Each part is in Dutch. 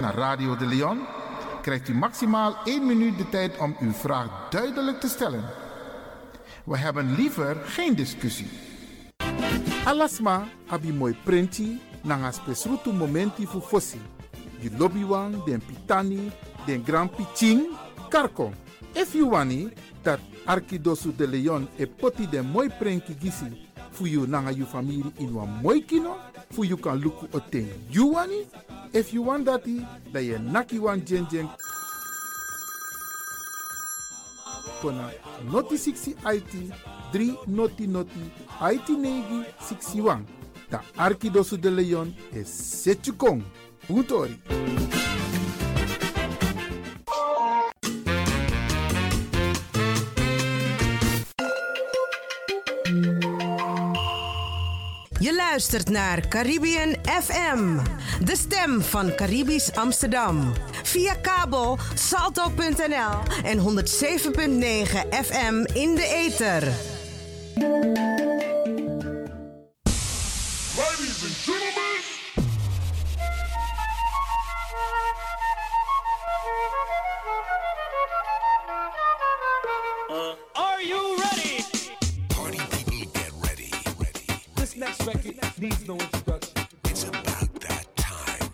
naar Radio De Leon, krijgt u maximaal 1 minuut de tijd om uw vraag duidelijk te stellen. We hebben liever geen discussie. Alasma abi mooi printi nanga spesrutu momenti fu fossi. You lobby wan, den pitani, den grand piching, karko. If you wani, dat Arkidosu de Leon e poti den mooi prenki gisi fu you nanga you family in mooi kino, fu you kan luku oten you wani. If you want dati, da ye naki wan jen jen kona noti 60 IT 3 noti noti IT negi 61. Da Arkidosu de Leon e setjukong. Puntori. Luistert naar Caribbean FM, de stem van Caribisch Amsterdam. Via kabel salto.nl en 107.9 FM in de ether. Are you ready? Party people get ready, ready. This next record needs no introduction. It's about that time.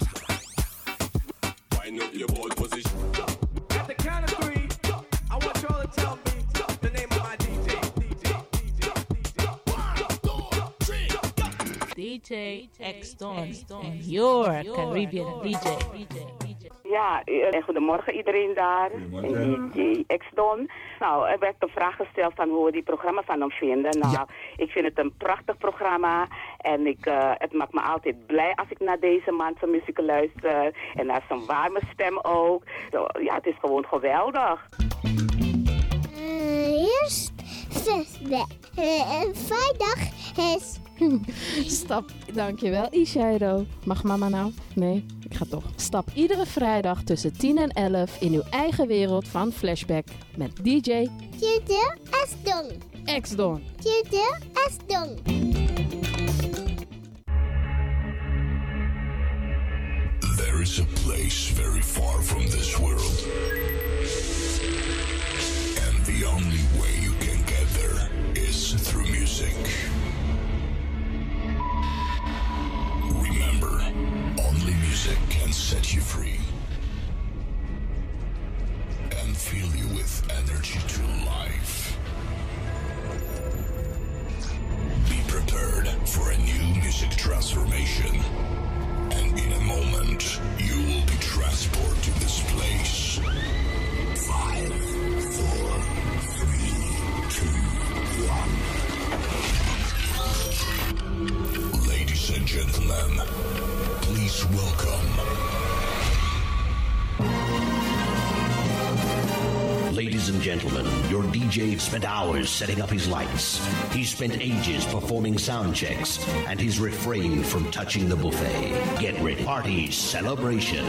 Wind up your board position. At the count of three, I want y'all to tell me the name of my DJ. DJ X Don and your Caribbean DJ. Ja, eh, goedemorgen iedereen daar. En DJ X-Don. Nou, er werd een vraag gesteld van hoe we die programma van hem vinden. Nou, ik vind het een prachtig programma. En ik, eh, het maakt me altijd blij als ik naar deze man zijn muziek luister. En naar zijn warme stem ook. Zo, Ja, het is gewoon geweldig. Eerst flashback. Eh, En vrijdag is... Stap, dankjewel Ishairo. Mag mama nou? Nee, ik ga toch. Stap iedere vrijdag tussen 10 en 11 in uw eigen wereld van Flashback met DJ Tjede Asdong. X Don. Tjede Asdong. There is a place very far from this world. And the only way you can get through music. Remember, only music can set you free and fill you with energy to life. Be prepared for a new music transformation. And in a moment, you will be transported to this DJ spent hours setting up his lights. He spent ages performing sound checks, and he's refrained from touching the buffet. Get ready. Party celebration.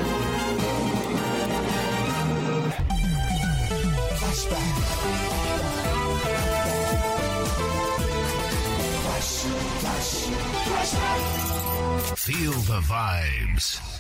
Feel the vibes.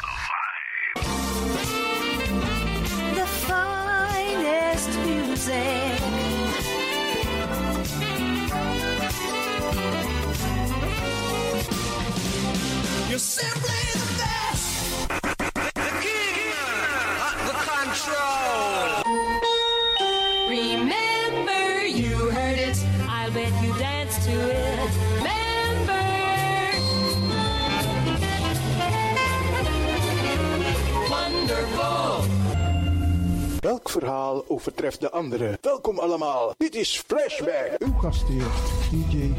Welk verhaal overtreft de andere? Welkom allemaal. Dit is Flashback. Uw gastheer, DJ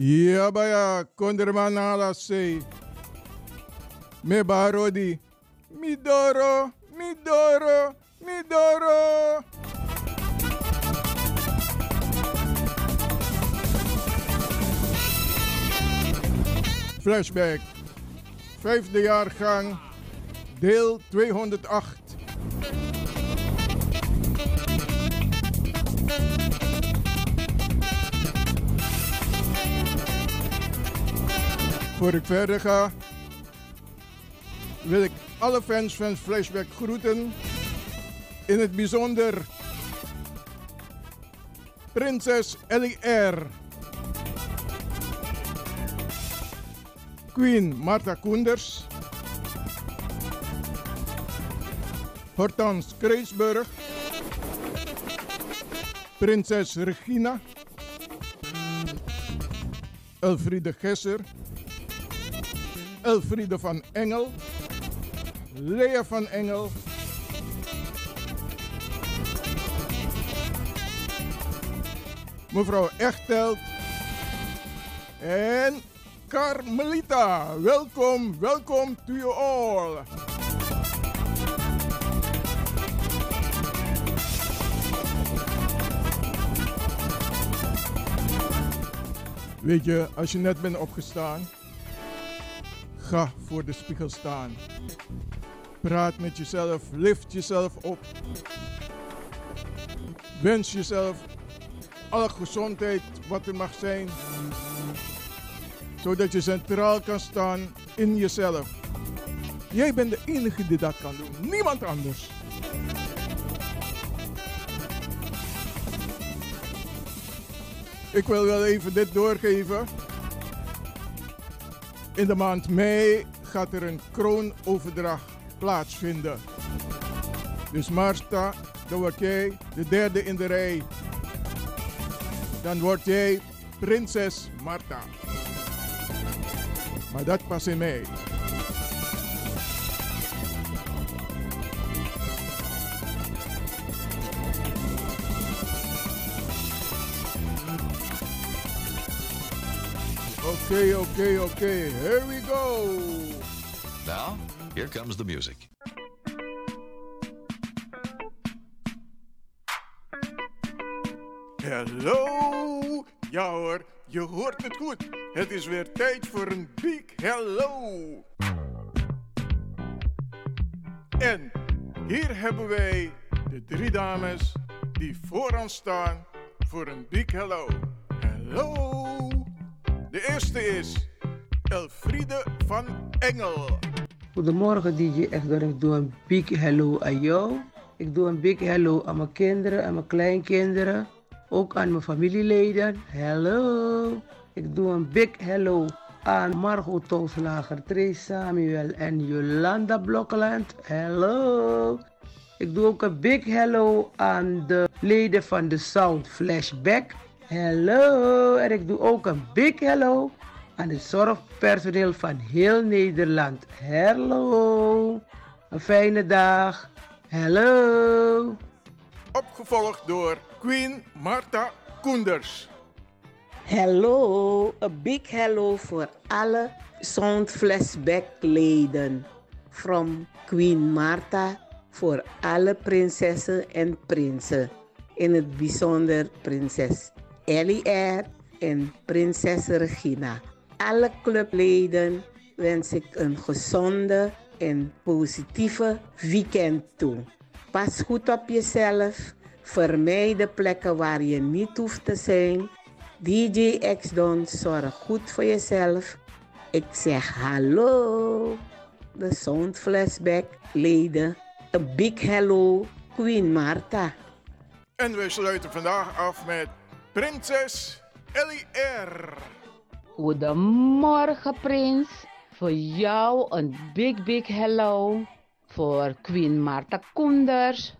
Ja, baya, konderman ala say. Me barodi. Midoro, midoro, midoro. Flashback. Vijfde jaargang. Deel 208. Voor ik verder ga, wil ik alle fans van Flashback groeten. In het bijzonder Prinses Ellie R. Queen Martha Koenders. Hortans Kreesburg. Prinses Regina. Elfriede Gesser. Elfriede van Engel. Lea van Engel. Mevrouw Echtelt. En Carmelita. Welkom, welkom to you all. Weet je, als je net bent opgestaan, ga voor de spiegel staan. Praat met jezelf, lift jezelf op. Wens jezelf alle gezondheid wat er mag zijn. Zodat je centraal kan staan in jezelf. Jij bent de enige die dat kan doen. Niemand anders. Ik wil wel even dit doorgeven. In de maand mei gaat er een kroonoverdracht plaatsvinden. Dus Marta, dan word jij de derde in de rij. Dan word jij prinses Marta. Dat pas in mei. Okay, okay, okay. Here we go. Now, here comes the music. Hallo! Ja hoor, je hoort het goed. Het is weer tijd voor een big hello. En hier hebben wij de drie dames die vooraan staan voor een big hello. Hallo! De eerste is Elfriede van Engel. Goedemorgen DJ Ekdor, ik doe een big hello aan jou. Ik doe een big hello aan mijn kinderen en mijn kleinkinderen. Ook aan mijn familieleden. Hello. Ik doe een big hello aan Margot Tooslager, Trace Samuel en Jolanda Blokkeland. Hello. Ik doe ook een big hello aan de leden van de Sound Flashback. Hello. En ik doe ook een big hello aan het zorgpersoneel van heel Nederland. Hallo. Een fijne dag. Hallo. Opgevolgd door Queen Marta Koenders. Hello, een big hello voor alle Sound Flashback leden. From Queen Marta voor alle prinsessen en prinsen. In het bijzonder prinses Ellie Air en prinses Regina. Alle clubleden wens ik een gezonde en positieve weekend toe. Pas goed op jezelf. Vermijd de plekken waar je niet hoeft te zijn. DJ X-Don, zorg goed voor jezelf. Ik zeg hallo. De Sound Flashback leden. Een big hello, Queen Marta. En we sluiten vandaag af met Prinses Ellie R. Goedemorgen, Prins. Voor jou een big, big hello. Voor Queen Marta Koenders.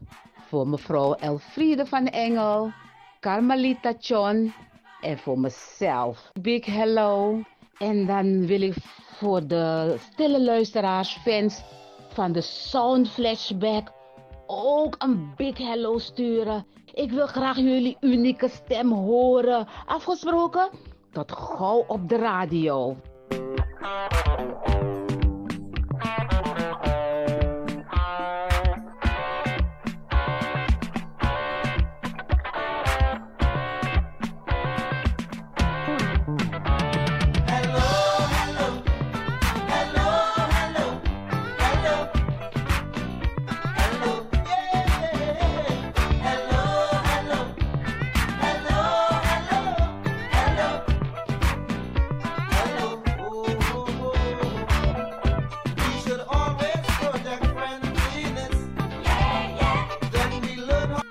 Voor mevrouw Elfriede van Engel. Carmelita John. En voor mezelf. Big hello. En dan wil ik voor de stille luisteraars, fans van de Sound Flashback ook een big hello sturen. Ik wil graag jullie unieke stem horen. Afgesproken? Tot gauw op de radio.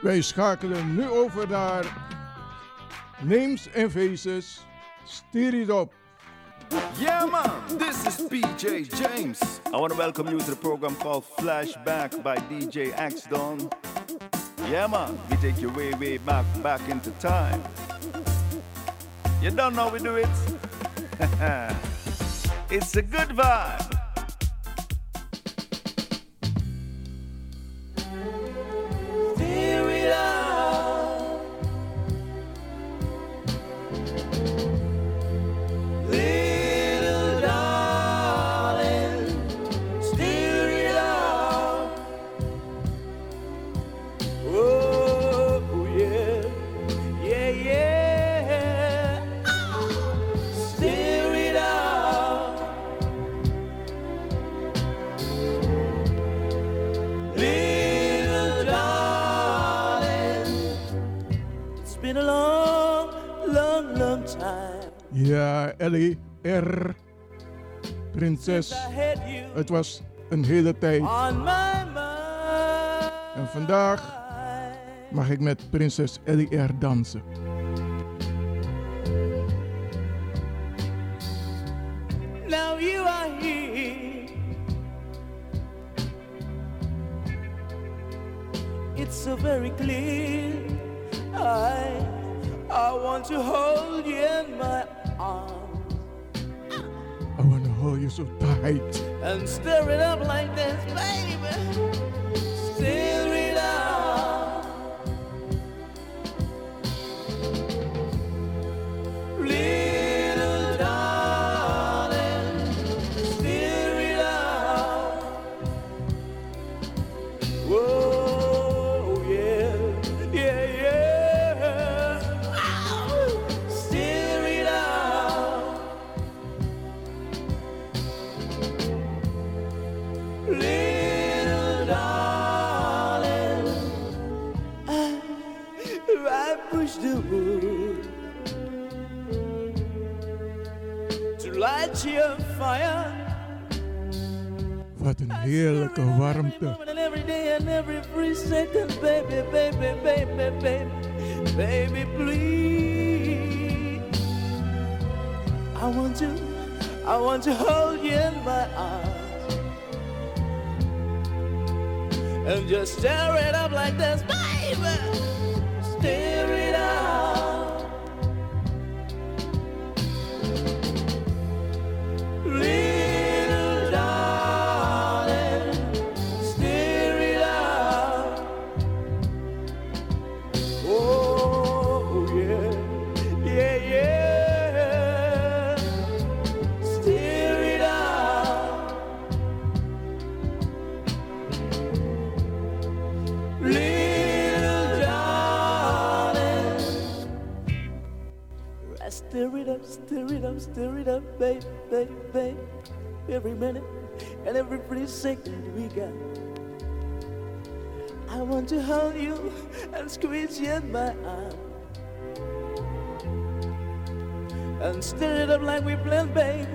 Wij schakelen nu over naar Names and Faces. Stuur it up. Yeah, man, this is PJ James. I want to welcome you to the program called Flashback by DJ X Don. Yeah, man, we take you way, way back, back into time. You don't know we do it? it's a good vibe. Ja, Ellie R. Prinses. Het was een hele tijd. En vandaag mag ik met prinses R. dansen. Now you are here. It's so very clear. I, I want to hold you in my arms so tight. and stir it up like this, baby. In. And stir it up like we planned, babe.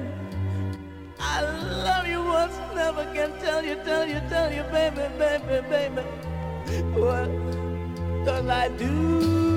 I love you once, never can tell you, tell you, tell you, baby, baby, baby. What does I do?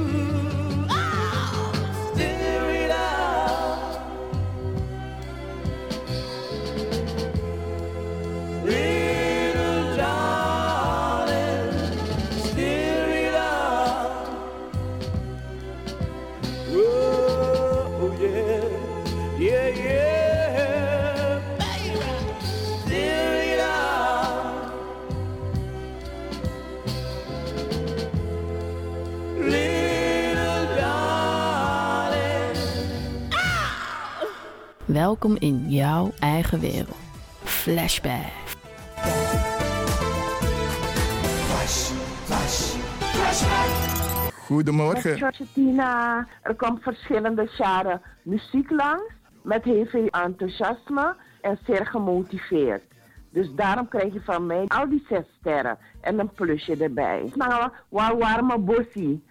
Welkom in jouw eigen wereld. Flashback. Flash, flash, flashback. Goedemorgen. Met Tina, er komt verschillende jaren muziek langs met heel veel enthousiasme en zeer gemotiveerd. Dus daarom krijg je van mij al die zes sterren en een plusje erbij. Nou, waar warme bossie.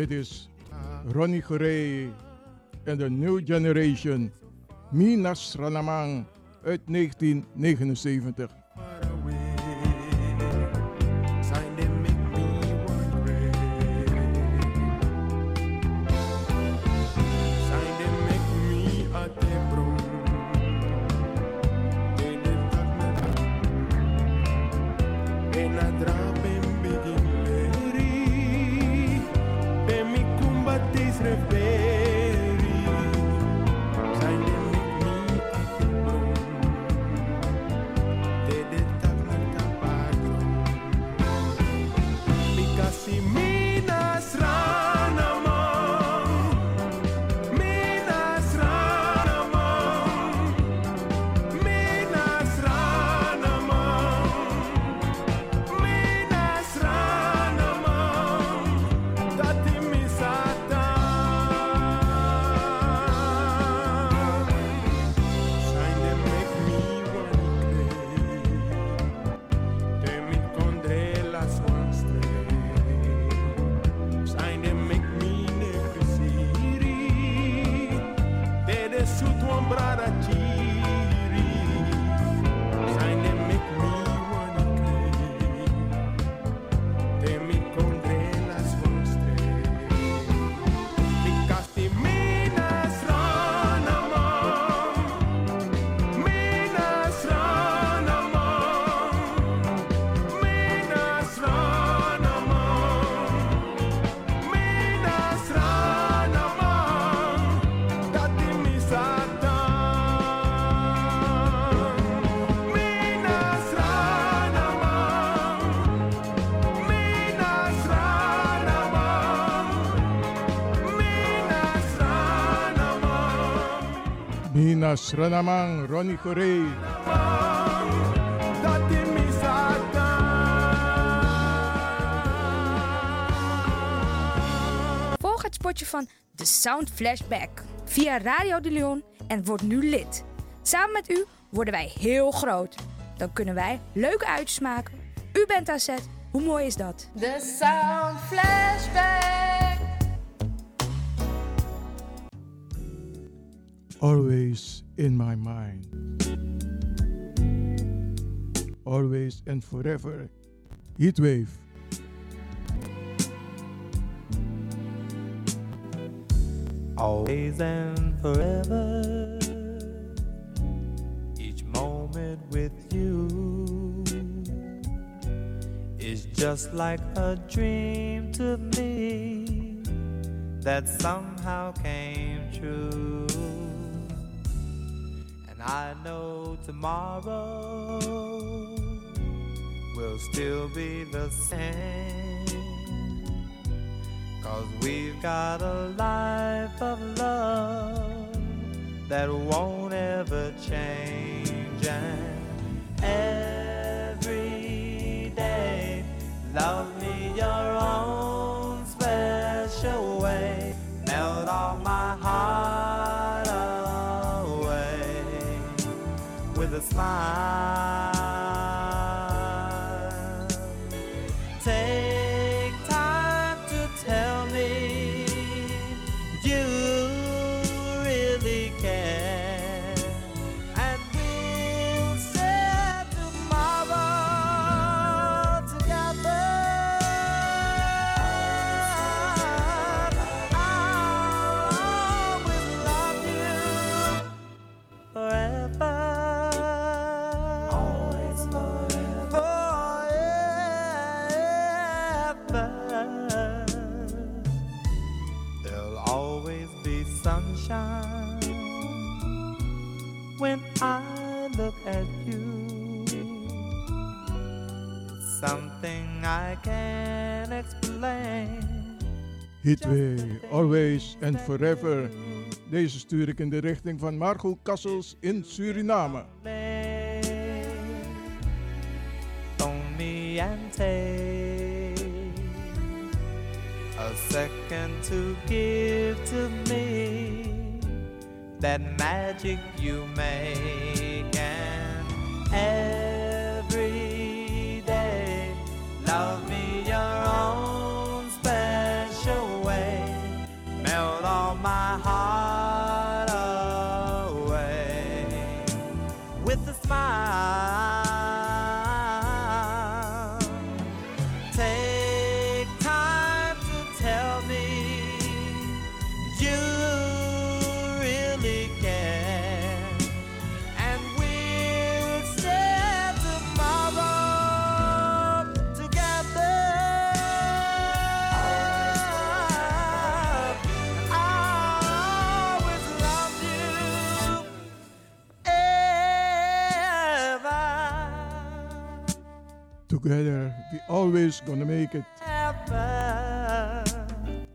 Dit is Ronnie Gorey en de New Generation. Minas Ranamang uit 1979. Ronnie misata Volg het spotje van The Sound Flashback via Radio de Leon en word nu lid. Samen met u worden wij heel groot. Dan kunnen wij leuke uitjes maken. U bent aan zet. Hoe mooi is dat? De Sound Flashback. Always in my mind. Always and forever. Heatwave. Always and forever. Each moment with you is just like a dream to me that somehow came true. And I know tomorrow will still be the same. Cause we've got a life of love that won't ever change. And every day, love me your own special way. Melt all my heart with a smile. Hitway, Always and Forever. Deze stuur ik in de richting van Margot Kassels in Suriname. Phone me and take a second to give to me that magic you make and every day love Together, we always gonna make it.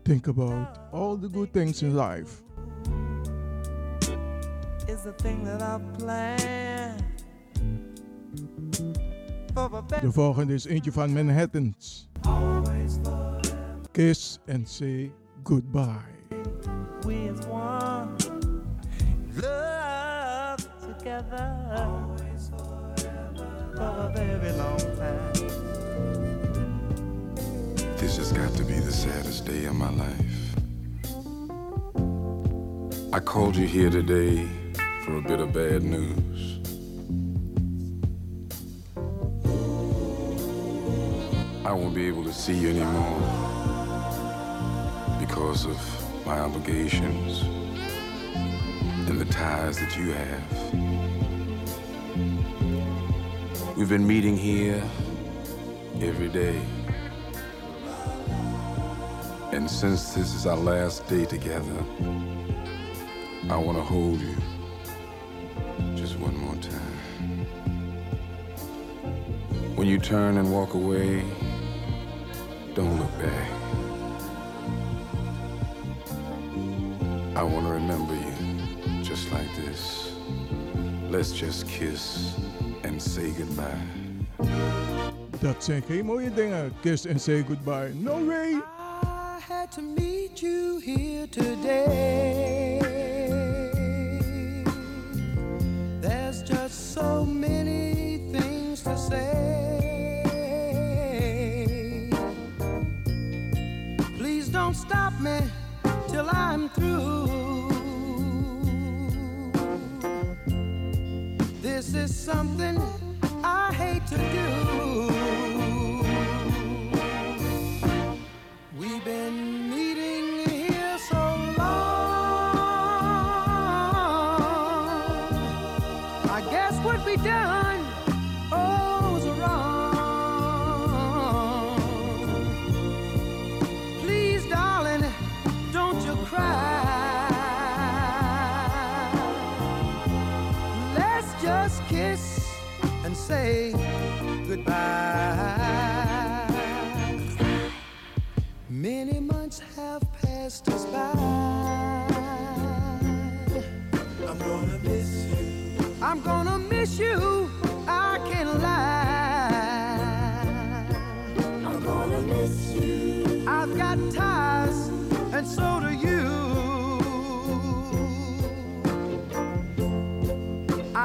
Think about all the good things in life. is the thing that I've planned. For a better De volgende is eentje van Manhattans. Kiss and say goodbye. we as one. Love together. For a very long time. This has got to be the saddest day of my life. I called you here today for a bit of bad news. I won't be able to see you anymore because of my obligations and the ties that you have. We've been meeting here every day. And since this is our last day together, I want to hold you just one more time. When you turn and walk away, don't look back. I want to remember you just like this. Let's just kiss and say goodbye. Dat zijn geen mooie dingen. Kiss and say goodbye. No way to meet you here today. There's just so many things to say. Please don't stop me till I'm through. This is something I hate to do. Say goodbye. Many months have passed us by. I'm gonna miss you. I'm gonna miss you. I can't lie. I'm gonna miss you. I've got ties, and so do you.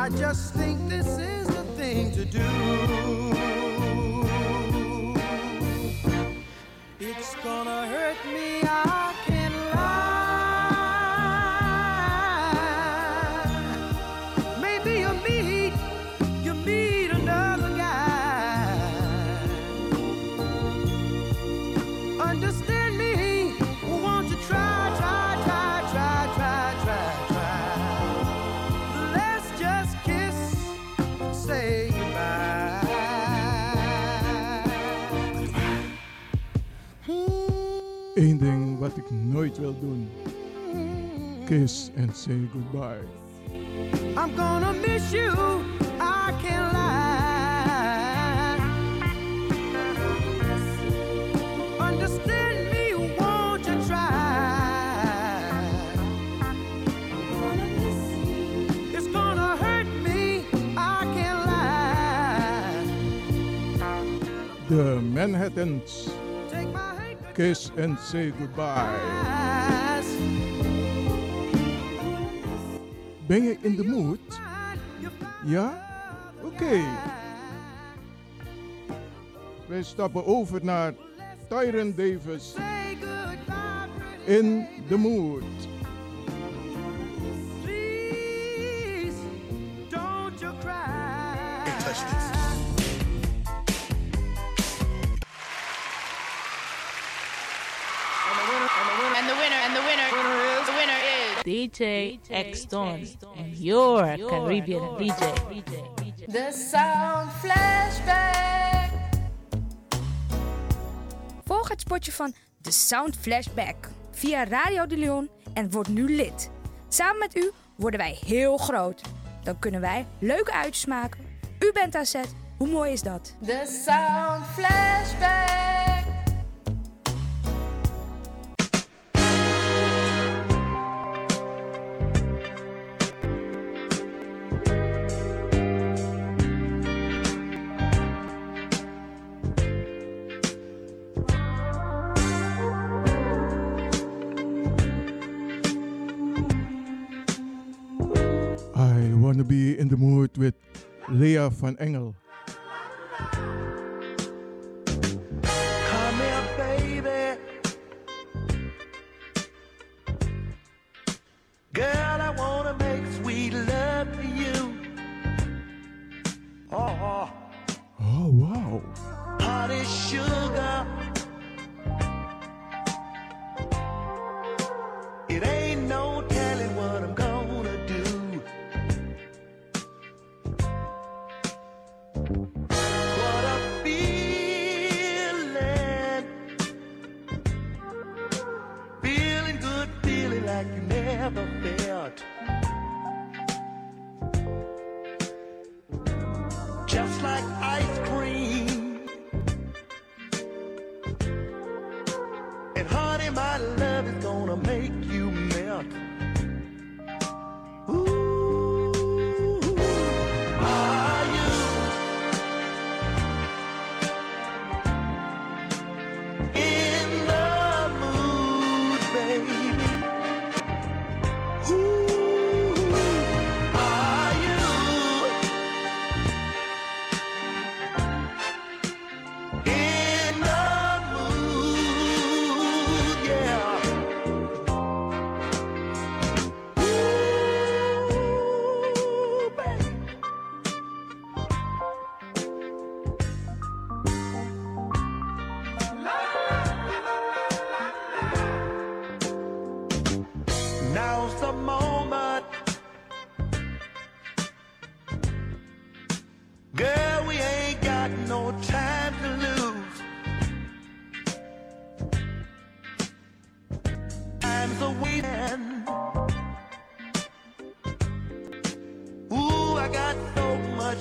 I just think this is thing to do. It's gonna hurt wat ik nooit wil doen. Kiss and say goodbye. I'm gonna miss you. I can't lie. Understand me, won't you try? It's gonna hurt me. I can't lie. De Manhattans. Kiss and say goodbye. Ben je in de mood? Ja? Oké. Wij stappen over naar Tyron Davis. In the mood. DJ X Don, your Caribbean DJ. the Sound Flashback. Volg het spotje van The Sound Flashback via Radio de Leon en word nu lid. Samen met u worden wij heel groot. Dan kunnen wij leuke uitjes maken. U bent aan zet. Hoe mooi is dat? The Sound Flashback. Lea van Engel. Come here, baby. Girl,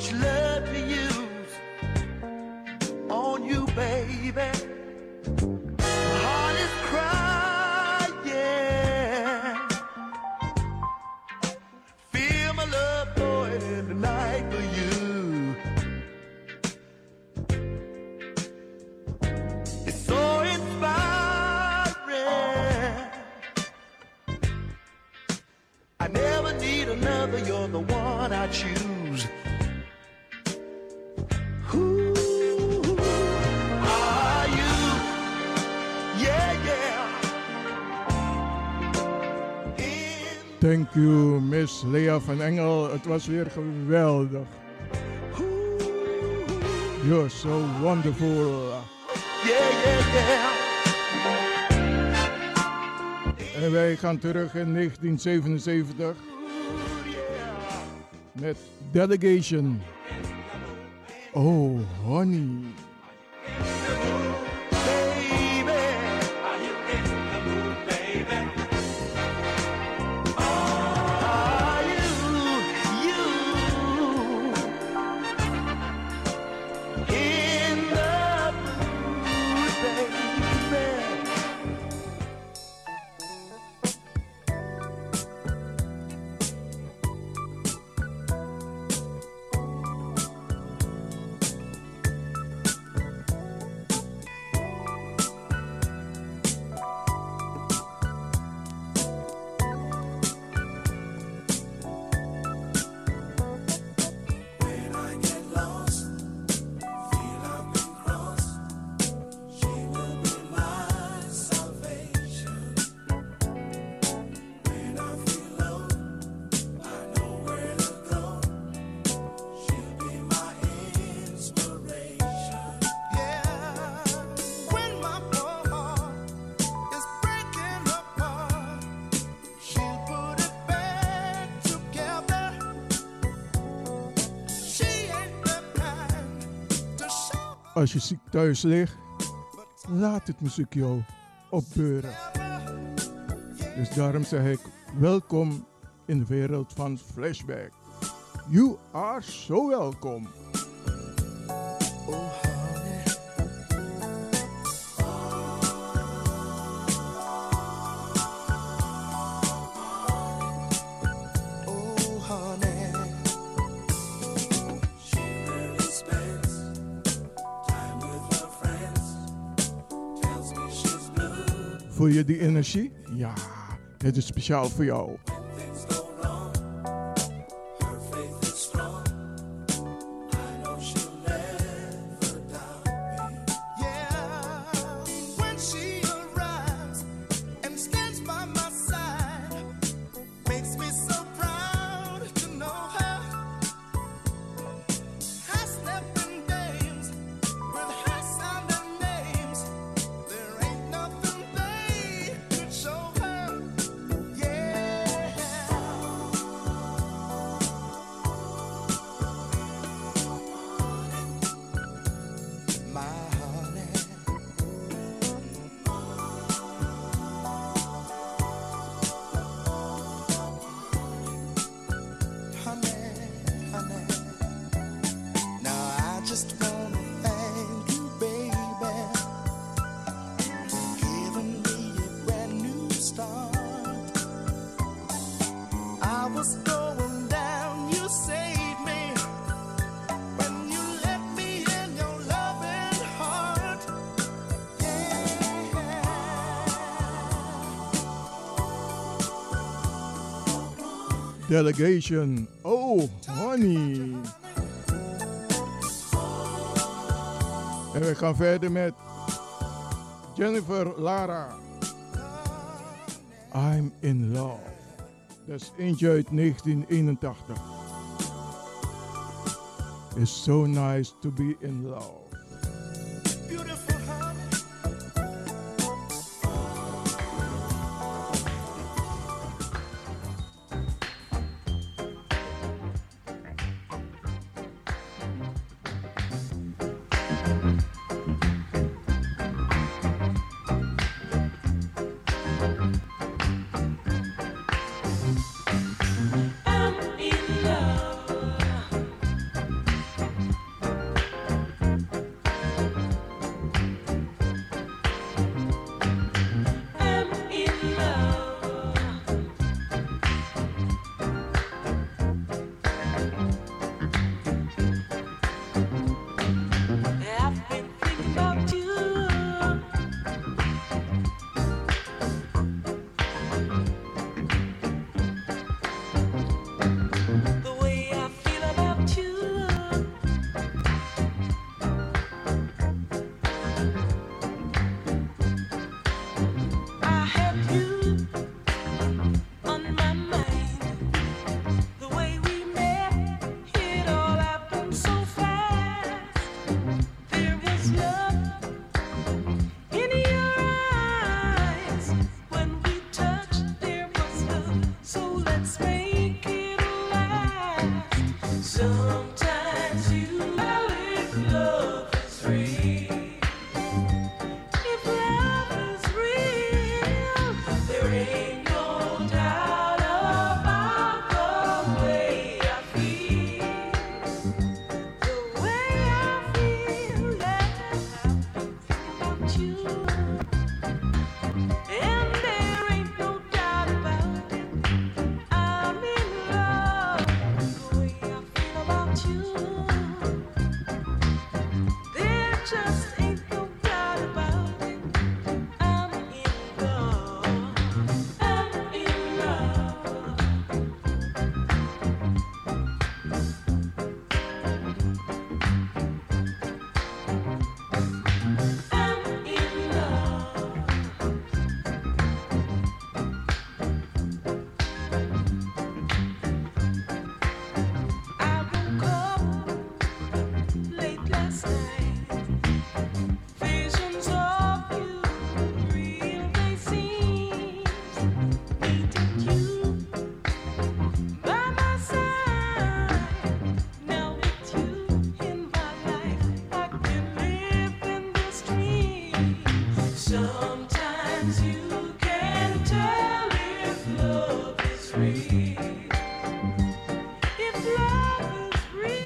much love. Thank you, Miss Lea van Engel. Het was weer geweldig. You're so wonderful. En wij gaan terug in 1977 met Delegation. Oh, honey. Als je ziek thuis ligt, laat het muziek jou opbeuren. Dus daarom zeg ik welkom in de wereld van Flashback. You are so welcome. Oh. Je die energie? Ja, dit is speciaal voor jou. Delegation. Oh, honey. En we gaan verder met Jennifer Lara. I'm in love. Dat is eentje 1981. It's so nice to be in love.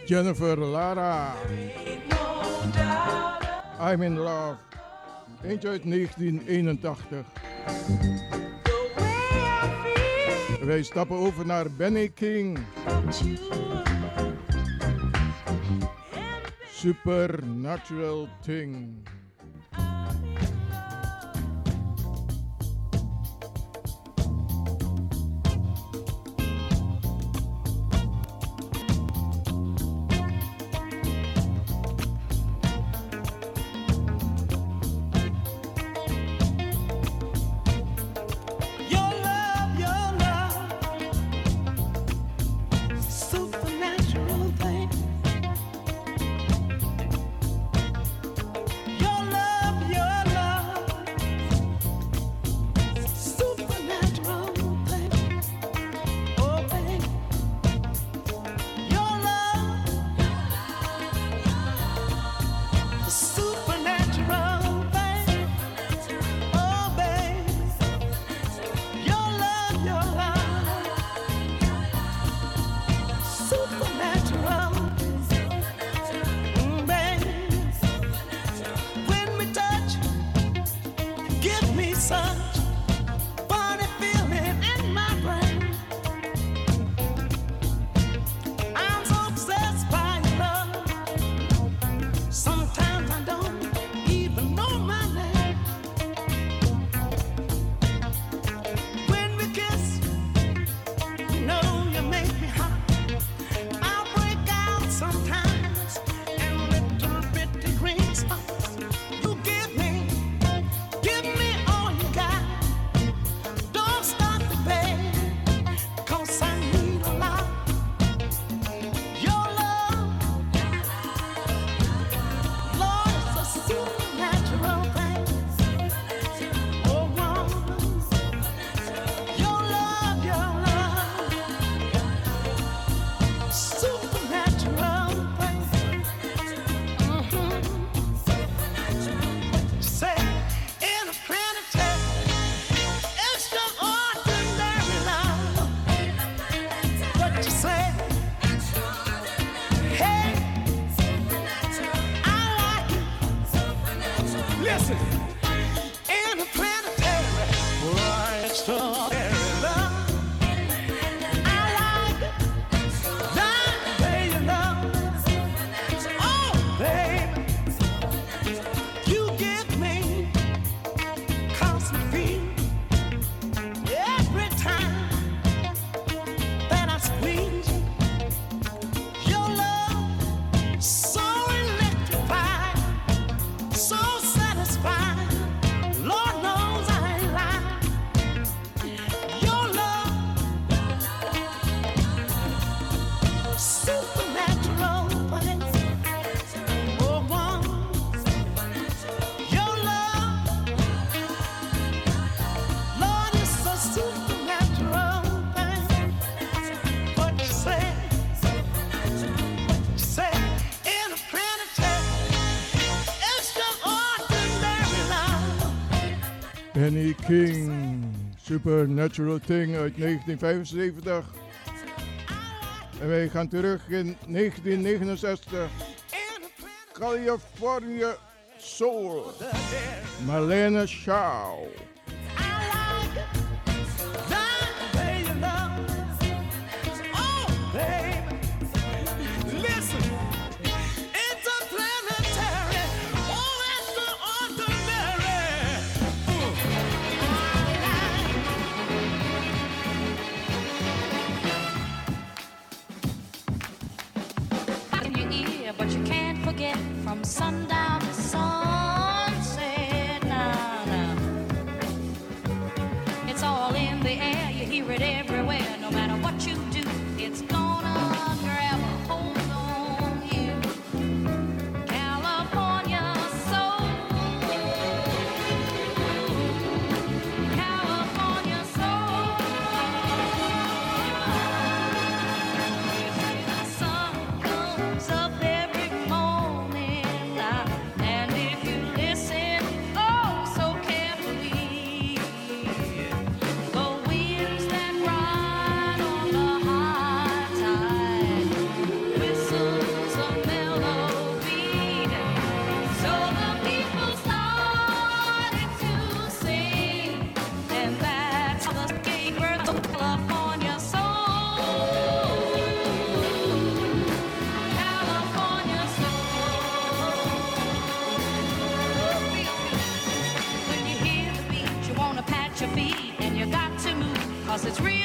Jennifer Lara. I'm in love. Eentje uit 1981. Wij stappen over naar Benny King. Supernatural Thing. King, Supernatural Thing uit 1975. En wij gaan terug in 1969. California Soul, Marlene Shaw. It's real.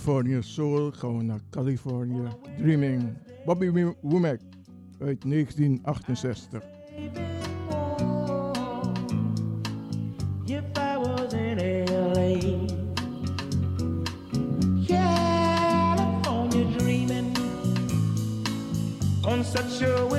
California Soul gaan we naar California Dreaming. Bobby Womack uit 1968. On such a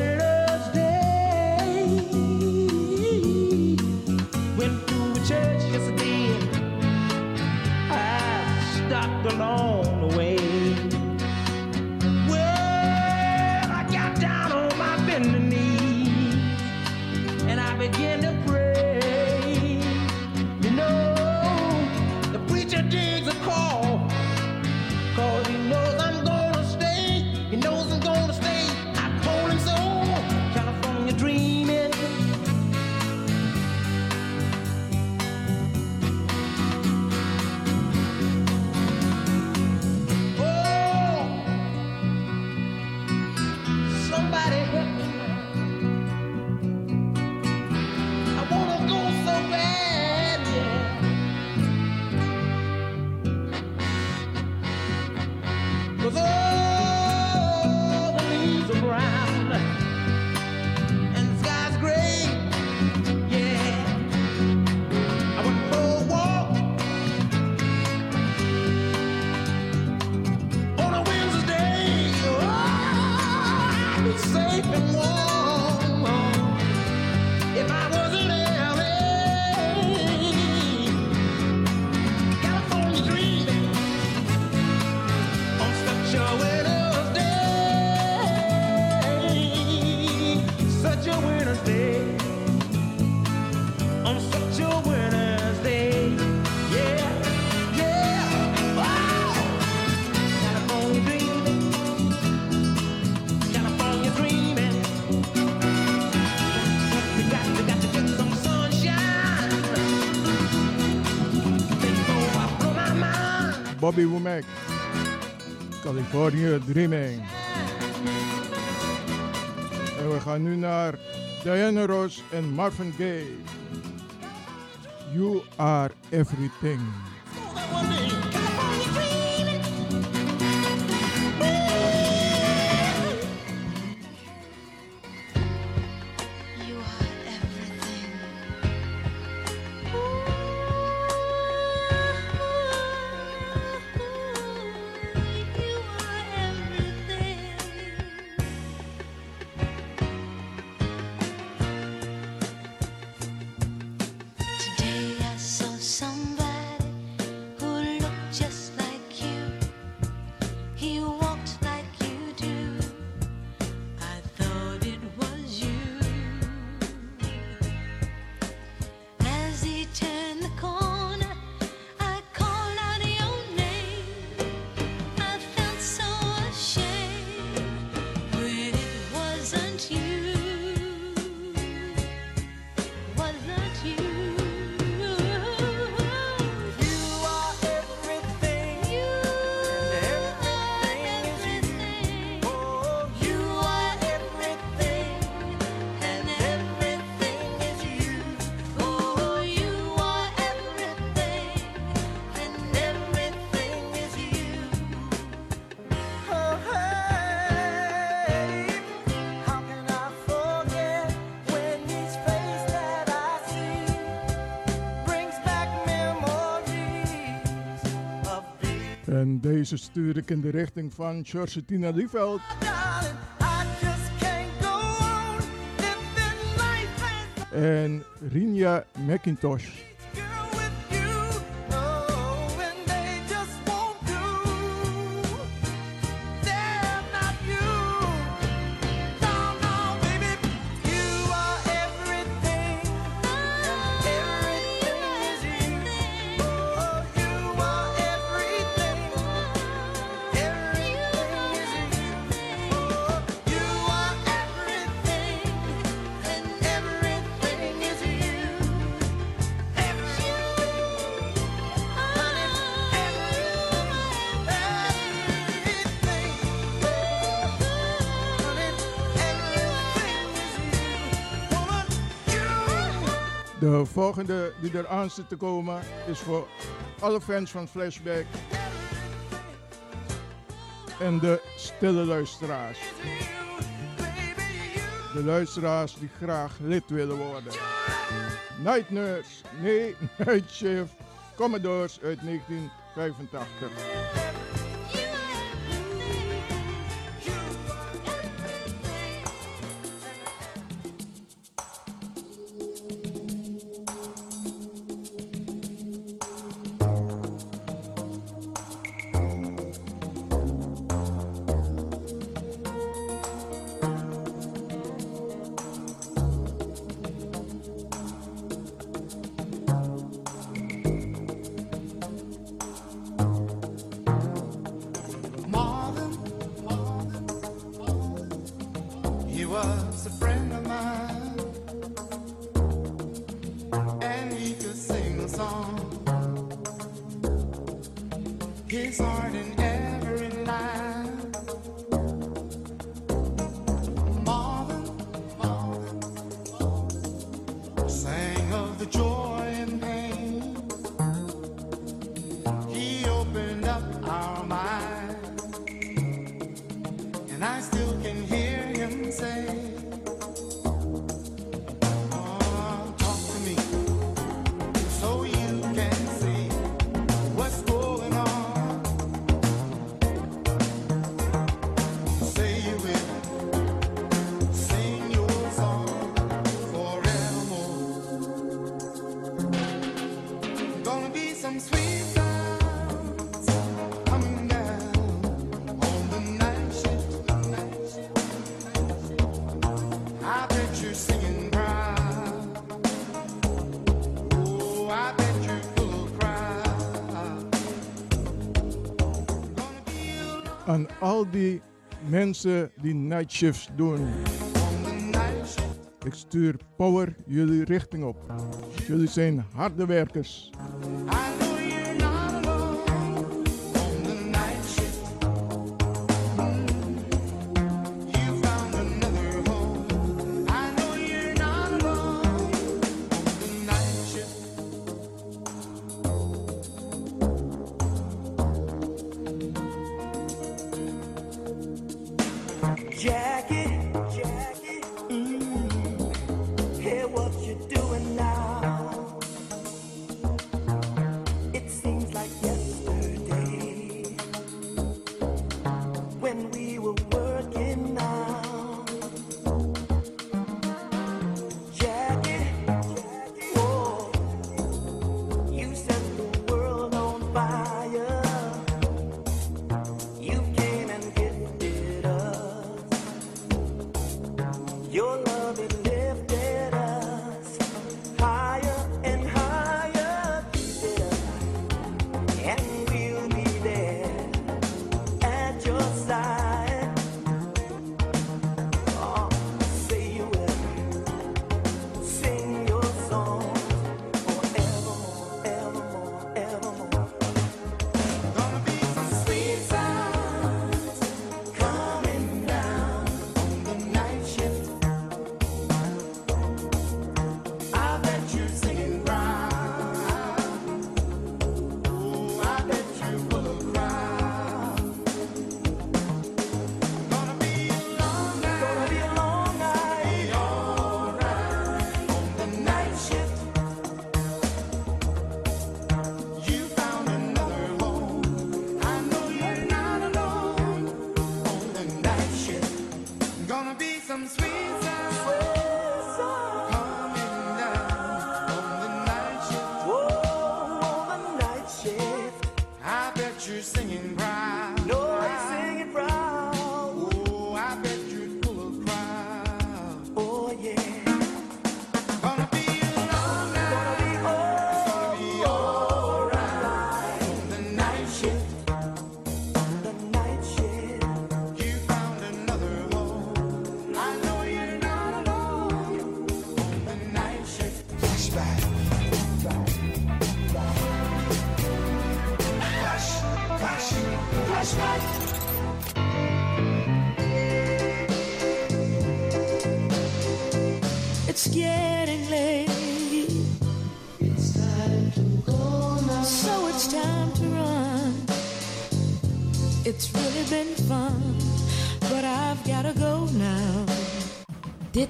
Bobby Womack, California Dreaming. En we gaan nu naar Diana Ross en Marvin Gaye. You are everything. deze stuur ik in de richting van Georgetina Lieveld. En Rinja McIntosh. volgende die er aan zit te komen is voor alle fans van Flashback en de stille luisteraars. De luisteraars die graag lid willen worden. Night Nurse, nee, Night Shift, Commodores uit 1985. al die mensen die nightshifts doen. Ik stuur power jullie richting op. Jullie zijn harde werkers.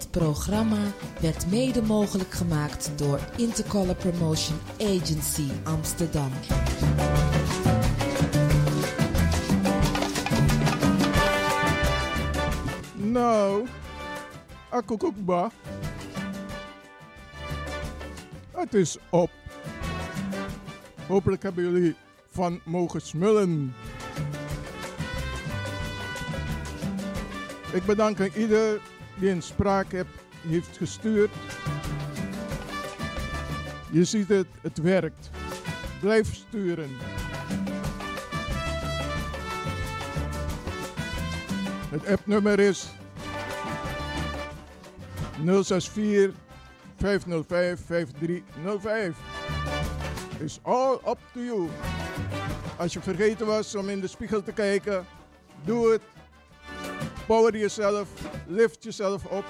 Dit programma werd mede mogelijk gemaakt door Intercolor Promotion Agency Amsterdam. Nou, akukukba. Het is op. Hopelijk hebben jullie van mogen smullen. Ik bedank ieder een spraak heb, heeft gestuurd. Je ziet het, het werkt. Blijf sturen. Het appnummer is 064 505 5305. Is all up to you. Als je vergeten was om in de spiegel te kijken, doe het. Power jezelf, lift jezelf op.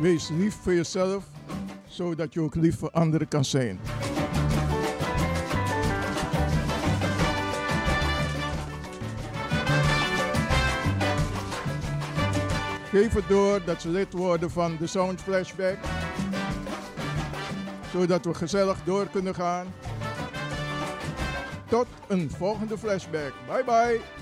Wees lief voor jezelf, zodat je ook lief voor anderen kan zijn. Geef het door dat ze lid worden van de Sound Flashback. Zodat we gezellig door kunnen gaan. Tot een volgende flashback. Bye bye.